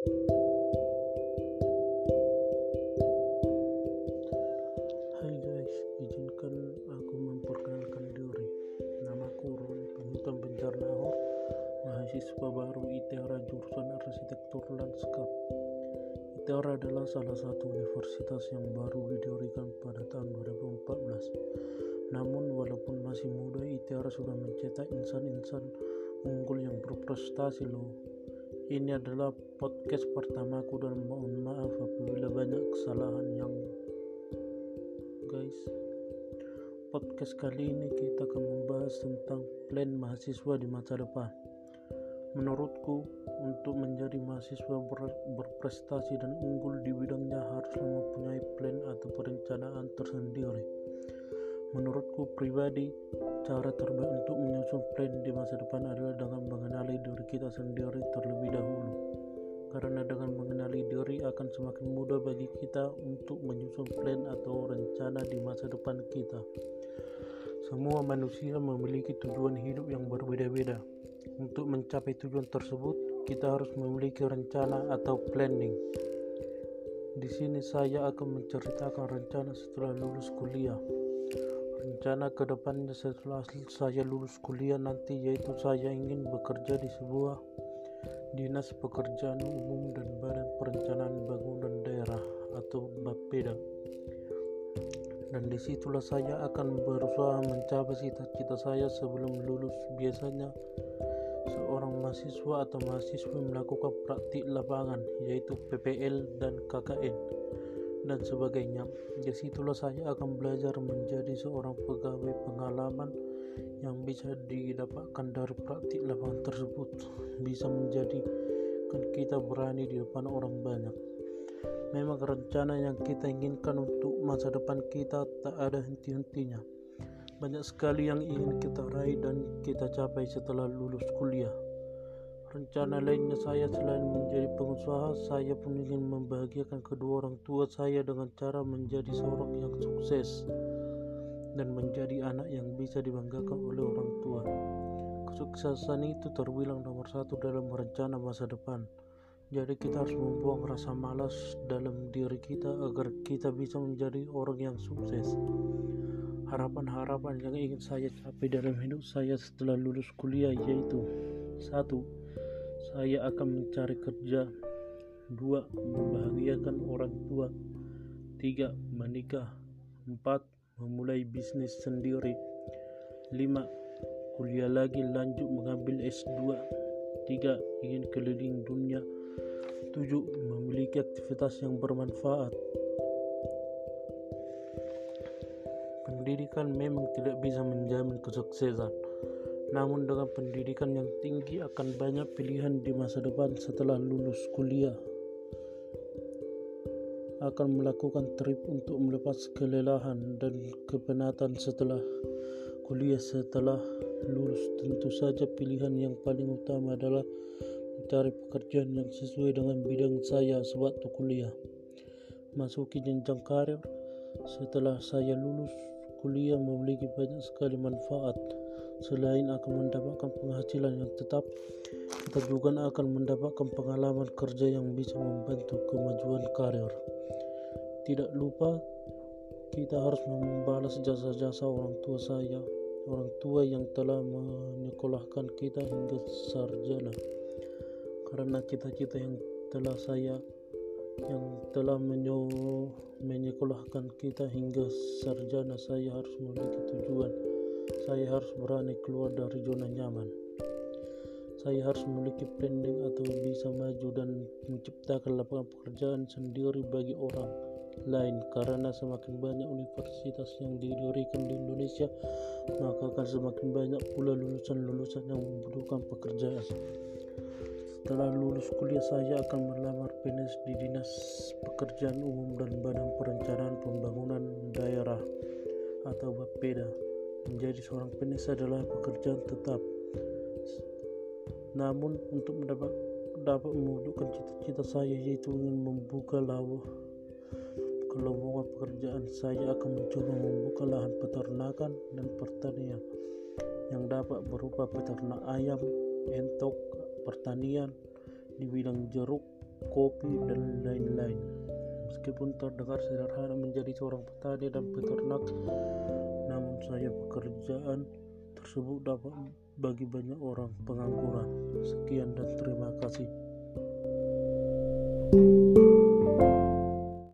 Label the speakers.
Speaker 1: Hai guys, izinkan aku memperkenalkan diri. Namaku Ron Penghutan Bencana Ahor, mahasiswa baru ITERA jurusan Arsitektur Lanskap. ITERA adalah salah satu universitas yang baru didirikan pada tahun 2014. Namun walaupun masih muda, ITERA sudah mencetak insan-insan unggul yang berprestasi loh. Ini adalah podcast pertamaku dan mohon maaf apabila banyak kesalahan yang guys. Podcast kali ini kita akan membahas tentang plan mahasiswa di masa depan. Menurutku untuk menjadi mahasiswa ber berprestasi dan unggul di bidangnya harus mempunyai plan atau perencanaan tersendiri menurutku pribadi cara terbaik untuk menyusun plan di masa depan adalah dengan mengenali diri kita sendiri terlebih dahulu karena dengan mengenali diri akan semakin mudah bagi kita untuk menyusun plan atau rencana di masa depan kita. Semua manusia memiliki tujuan hidup yang berbeda-beda. Untuk mencapai tujuan tersebut, kita harus memiliki rencana atau planning. Di sini saya akan menceritakan rencana setelah lulus kuliah. Rencana ke depannya setelah saya lulus kuliah nanti yaitu saya ingin bekerja di sebuah Dinas Pekerjaan Umum dan Badan Perencanaan Bangunan Daerah atau BAPEDA. Dan di situlah saya akan berusaha mencapai cita-cita saya sebelum lulus. Biasanya seorang mahasiswa atau mahasiswa melakukan praktik lapangan yaitu PPL dan KKN dan sebagainya. Di situlah saya akan belajar menjadi seorang pegawai pengalaman yang bisa didapatkan dari praktik lapangan tersebut bisa menjadikan kita berani di depan orang banyak. Memang rencana yang kita inginkan untuk masa depan kita tak ada henti-hentinya. Banyak sekali yang ingin kita raih dan kita capai setelah lulus kuliah. Rencana lainnya saya selain menjadi pengusaha, saya pun ingin membahagiakan kedua orang tua saya dengan cara menjadi seorang yang sukses dan menjadi anak yang bisa dibanggakan oleh orang tua. Kesuksesan itu terbilang nomor satu dalam rencana masa depan. Jadi kita harus membuang rasa malas dalam diri kita agar kita bisa menjadi orang yang sukses. Harapan-harapan yang ingin saya capai dalam hidup saya setelah lulus kuliah yaitu satu, saya akan mencari kerja. Dua, membahagiakan orang tua. Tiga, menikah. Empat, memulai bisnis sendiri 5. Kuliah lagi lanjut mengambil S2 3. Ingin keliling dunia 7. Memiliki aktivitas yang bermanfaat Pendidikan memang tidak bisa menjamin kesuksesan namun dengan pendidikan yang tinggi akan banyak pilihan di masa depan setelah lulus kuliah. Akan melakukan trip untuk melepas kelelahan dan kepenatan setelah kuliah. Setelah lulus tentu saja pilihan yang paling utama adalah mencari pekerjaan yang sesuai dengan bidang saya sewaktu kuliah. Masuki jenjang karir. Setelah saya lulus kuliah memiliki banyak sekali manfaat selain akan mendapatkan penghasilan yang tetap kita juga akan mendapatkan pengalaman kerja yang bisa membantu kemajuan karir tidak lupa kita harus membalas jasa-jasa orang tua saya, orang tua yang telah menyekolahkan kita hingga sarjana. Karena cita-cita yang telah saya yang telah menyekolahkan kita hingga sarjana saya harus memiliki tujuan. Saya harus berani keluar dari zona nyaman. Saya harus memiliki planning atau bisa maju dan menciptakan lapangan pekerjaan sendiri bagi orang lain. Karena semakin banyak universitas yang didirikan di Indonesia maka akan semakin banyak pula lulusan-lulusan yang membutuhkan pekerjaan. Setelah lulus kuliah saya akan melamar PNS di Dinas Pekerjaan Umum dan Badan Perencanaan Pembangunan Daerah atau BAPEDA menjadi seorang PNS adalah pekerjaan tetap namun untuk mendapat dapat mewujudkan cita-cita saya yaitu ingin membuka lawah kelowongan pekerjaan saya akan mencoba membuka lahan peternakan dan pertanian yang dapat berupa peternak ayam, entok, pertanian di bidang jeruk, kopi, dan lain-lain. Meskipun terdengar sederhana menjadi seorang petani dan peternak, saya pekerjaan tersebut dapat bagi banyak orang pengangguran. Sekian dan terima kasih. thank you